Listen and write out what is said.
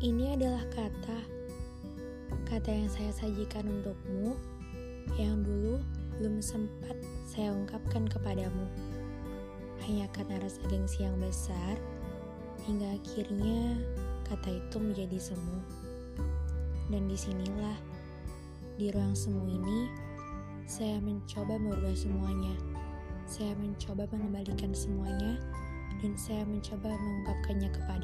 Ini adalah kata, kata yang saya sajikan untukmu, yang dulu belum sempat saya ungkapkan kepadamu. Hanya karena rasa gengsi yang besar, hingga akhirnya kata itu menjadi semu. Dan di sinilah, di ruang semu ini, saya mencoba merubah semuanya. Saya mencoba mengembalikan semuanya, dan saya mencoba mengungkapkannya kepada